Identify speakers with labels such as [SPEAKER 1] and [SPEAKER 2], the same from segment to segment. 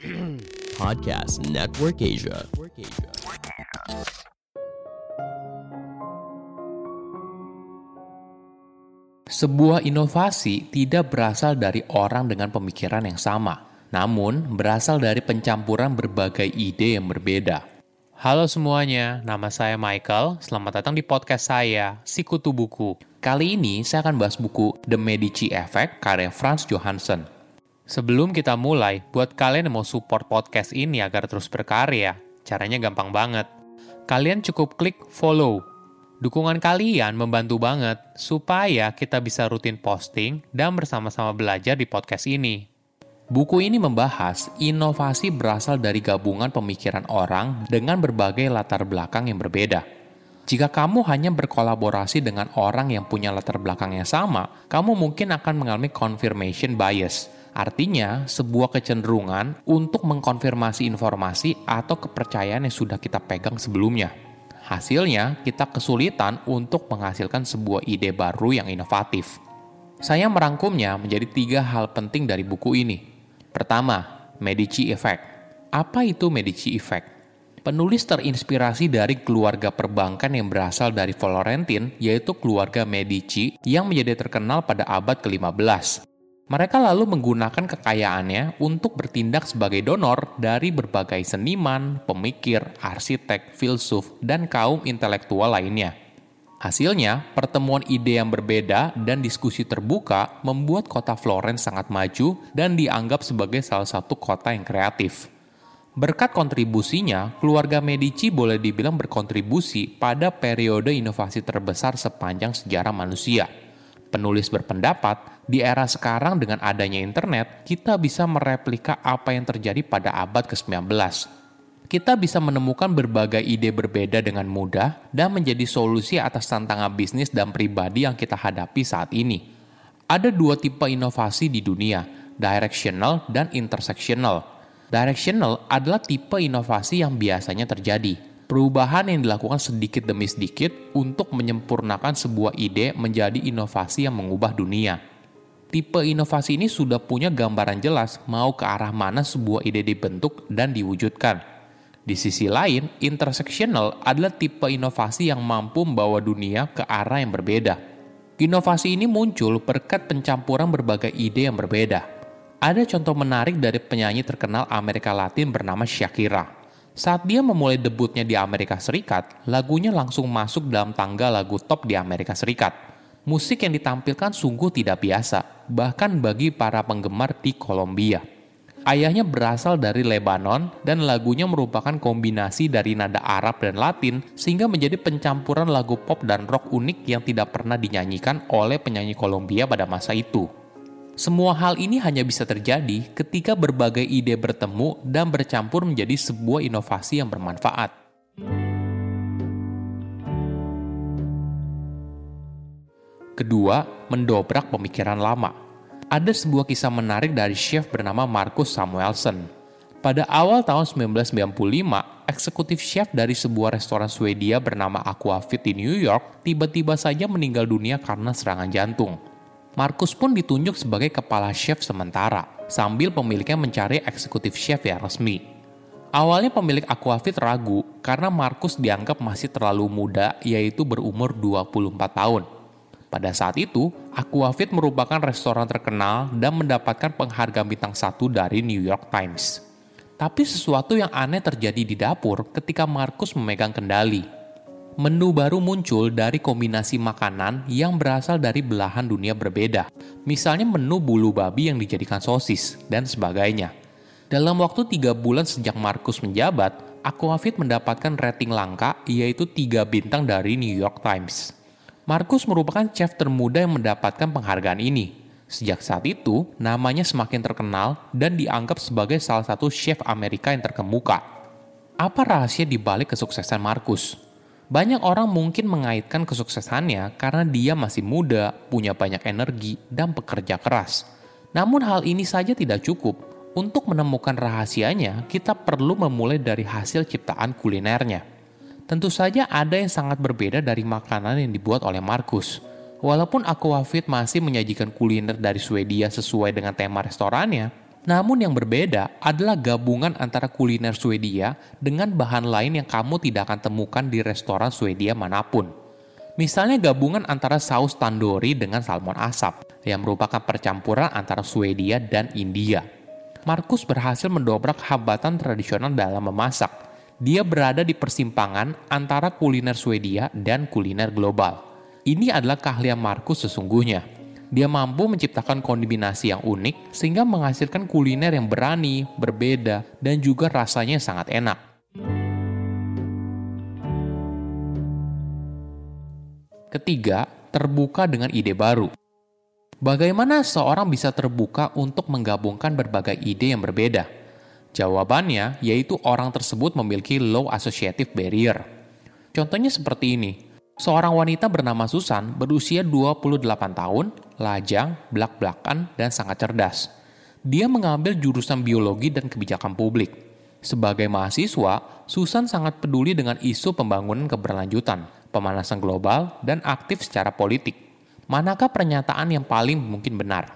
[SPEAKER 1] Podcast Network Asia.
[SPEAKER 2] Sebuah inovasi tidak berasal dari orang dengan pemikiran yang sama, namun berasal dari pencampuran berbagai ide yang berbeda. Halo semuanya, nama saya Michael. Selamat datang di podcast saya, Sikutu Buku. Kali ini saya akan bahas buku The Medici Effect karya Franz Johansson. Sebelum kita mulai, buat kalian yang mau support podcast ini agar terus berkarya, caranya gampang banget. Kalian cukup klik follow Dukungan kalian membantu banget supaya kita bisa rutin posting dan bersama-sama belajar di podcast ini. Buku ini membahas inovasi berasal dari gabungan pemikiran orang dengan berbagai latar belakang yang berbeda. Jika kamu hanya berkolaborasi dengan orang yang punya latar belakang yang sama, kamu mungkin akan mengalami confirmation bias. Artinya, sebuah kecenderungan untuk mengkonfirmasi informasi atau kepercayaan yang sudah kita pegang sebelumnya. Hasilnya, kita kesulitan untuk menghasilkan sebuah ide baru yang inovatif. Saya merangkumnya menjadi tiga hal penting dari buku ini. Pertama, Medici Effect. Apa itu Medici Effect? Penulis terinspirasi dari keluarga perbankan yang berasal dari Florentin, yaitu keluarga Medici yang menjadi terkenal pada abad ke-15. Mereka lalu menggunakan kekayaannya untuk bertindak sebagai donor dari berbagai seniman, pemikir, arsitek, filsuf, dan kaum intelektual lainnya. Hasilnya, pertemuan ide yang berbeda dan diskusi terbuka membuat kota Florence sangat maju dan dianggap sebagai salah satu kota yang kreatif. Berkat kontribusinya, keluarga Medici boleh dibilang berkontribusi pada periode inovasi terbesar sepanjang sejarah manusia – Penulis berpendapat, di era sekarang dengan adanya internet, kita bisa mereplika apa yang terjadi pada abad ke-19. Kita bisa menemukan berbagai ide berbeda dengan mudah dan menjadi solusi atas tantangan bisnis dan pribadi yang kita hadapi saat ini. Ada dua tipe inovasi di dunia, directional dan intersectional. Directional adalah tipe inovasi yang biasanya terjadi, perubahan yang dilakukan sedikit demi sedikit untuk menyempurnakan sebuah ide menjadi inovasi yang mengubah dunia. Tipe inovasi ini sudah punya gambaran jelas mau ke arah mana sebuah ide dibentuk dan diwujudkan. Di sisi lain, intersectional adalah tipe inovasi yang mampu membawa dunia ke arah yang berbeda. Inovasi ini muncul berkat pencampuran berbagai ide yang berbeda. Ada contoh menarik dari penyanyi terkenal Amerika Latin bernama Shakira. Saat dia memulai debutnya di Amerika Serikat, lagunya langsung masuk dalam tangga lagu top di Amerika Serikat. Musik yang ditampilkan sungguh tidak biasa, bahkan bagi para penggemar di Kolombia. Ayahnya berasal dari Lebanon dan lagunya merupakan kombinasi dari nada Arab dan Latin sehingga menjadi pencampuran lagu pop dan rock unik yang tidak pernah dinyanyikan oleh penyanyi Kolombia pada masa itu. Semua hal ini hanya bisa terjadi ketika berbagai ide bertemu dan bercampur menjadi sebuah inovasi yang bermanfaat. Kedua, mendobrak pemikiran lama. Ada sebuah kisah menarik dari chef bernama Marcus Samuelson. Pada awal tahun 1995, eksekutif chef dari sebuah restoran Swedia bernama Aquafit di New York tiba-tiba saja meninggal dunia karena serangan jantung. Markus pun ditunjuk sebagai kepala chef sementara, sambil pemiliknya mencari eksekutif chef yang resmi. Awalnya pemilik Aquafit ragu karena Markus dianggap masih terlalu muda yaitu berumur 24 tahun. Pada saat itu, Aquafit merupakan restoran terkenal dan mendapatkan penghargaan bintang satu dari New York Times. Tapi sesuatu yang aneh terjadi di dapur ketika Markus memegang kendali menu baru muncul dari kombinasi makanan yang berasal dari belahan dunia berbeda. Misalnya menu bulu babi yang dijadikan sosis, dan sebagainya. Dalam waktu tiga bulan sejak Markus menjabat, Aquafit mendapatkan rating langka yaitu tiga bintang dari New York Times. Markus merupakan chef termuda yang mendapatkan penghargaan ini. Sejak saat itu, namanya semakin terkenal dan dianggap sebagai salah satu chef Amerika yang terkemuka. Apa rahasia di balik kesuksesan Markus? Banyak orang mungkin mengaitkan kesuksesannya karena dia masih muda, punya banyak energi, dan bekerja keras. Namun hal ini saja tidak cukup. Untuk menemukan rahasianya, kita perlu memulai dari hasil ciptaan kulinernya. Tentu saja ada yang sangat berbeda dari makanan yang dibuat oleh Markus. Walaupun Aquafit masih menyajikan kuliner dari Swedia sesuai dengan tema restorannya, Namun yang berbeda adalah gabungan antara kuliner Swedia dengan bahan lain yang kamu tidak akan temukan di restoran Swedia mana pun. Misalnya gabungan antara saus tandoori dengan salmon asap, yang merupakan percampuran antara Swedia dan India. Markus berhasil mendobrak hambatan tradisional dalam memasak. Dia berada di persimpangan antara kuliner Swedia dan kuliner global. Ini adalah keahlian Markus sesungguhnya dia mampu menciptakan kombinasi yang unik sehingga menghasilkan kuliner yang berani, berbeda, dan juga rasanya sangat enak. Ketiga, terbuka dengan ide baru. Bagaimana seorang bisa terbuka untuk menggabungkan berbagai ide yang berbeda? Jawabannya yaitu orang tersebut memiliki low associative barrier. Contohnya seperti ini. Seorang wanita bernama Susan berusia 28 tahun, lajang, belak-belakan, dan sangat cerdas. Dia mengambil jurusan biologi dan kebijakan publik. Sebagai mahasiswa, Susan sangat peduli dengan isu pembangunan keberlanjutan, pemanasan global, dan aktif secara politik. Manakah pernyataan yang paling mungkin benar?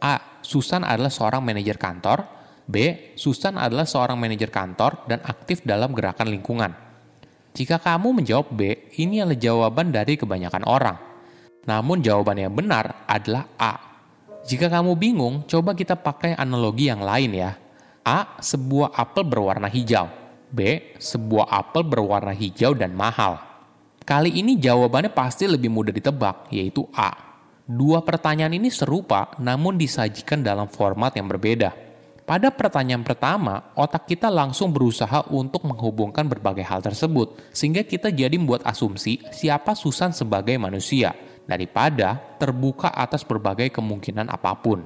[SPEAKER 2] A. Susan adalah seorang manajer kantor. B. Susan adalah seorang manajer kantor dan aktif dalam gerakan lingkungan. Jika kamu menjawab B, ini adalah jawaban dari kebanyakan orang. Namun jawaban yang benar adalah A. Jika kamu bingung, coba kita pakai analogi yang lain ya. A. Sebuah apel berwarna hijau. B. Sebuah apel berwarna hijau dan mahal. Kali ini jawabannya pasti lebih mudah ditebak, yaitu A. Dua pertanyaan ini serupa, namun disajikan dalam format yang berbeda. Pada pertanyaan pertama, otak kita langsung berusaha untuk menghubungkan berbagai hal tersebut, sehingga kita jadi membuat asumsi siapa Susan sebagai manusia, daripada terbuka atas berbagai kemungkinan apa pun.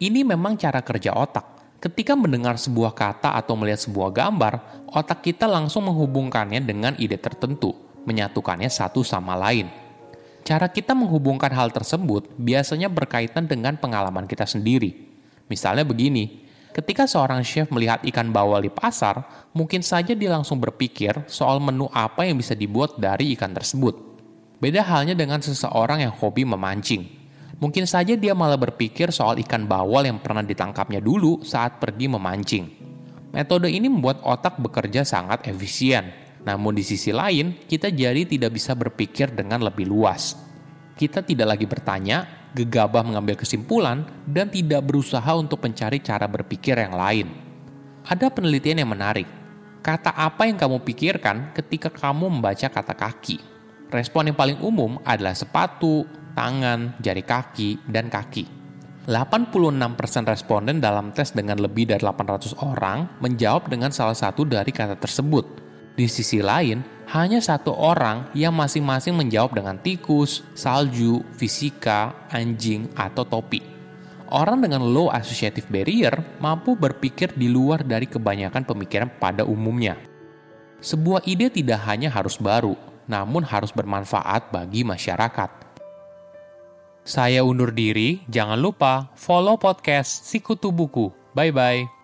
[SPEAKER 2] Ini memang cara kerja otak. Ketika mendengar sebuah kata atau melihat sebuah gambar, otak kita langsung menghubungkannya dengan ide tertentu, menyatukannya satu sama lain. Cara kita menghubungkan hal tersebut biasanya berkaitan dengan pengalaman kita sendiri. Misalnya begini, Ketika seorang chef melihat ikan bawal di pasar, mungkin saja dia langsung berpikir soal menu apa yang bisa dibuat dari ikan tersebut. Beda halnya dengan seseorang yang hobi memancing. Mungkin saja dia malah berpikir soal ikan bawal yang pernah ditangkapnya dulu saat pergi memancing. Metode ini membuat otak bekerja sangat efisien. Namun di sisi lain, kita jadi tidak bisa berpikir dengan lebih luas. Kita tidak lagi bertanya, gegabah mengambil kesimpulan, dan tidak berusaha untuk mencari cara berpikir yang lain. Ada penelitian yang menarik. Kata apa yang kamu pikirkan ketika kamu membaca kata kaki? Respon yang paling umum adalah sepatu, tangan, jari kaki, dan kaki. 86% responden dalam tes dengan lebih dari 800 orang menjawab dengan salah satu dari kata tersebut. Di sisi lain, hanya satu orang yang masing-masing menjawab dengan tikus, salju, fisika, anjing, atau topi. Orang dengan low associative barrier mampu berpikir di luar dari kebanyakan pemikiran pada umumnya. Sebuah ide tidak hanya harus baru, namun harus bermanfaat bagi masyarakat. Saya undur diri, jangan lupa follow podcast Sikutu Buku. Bye-bye.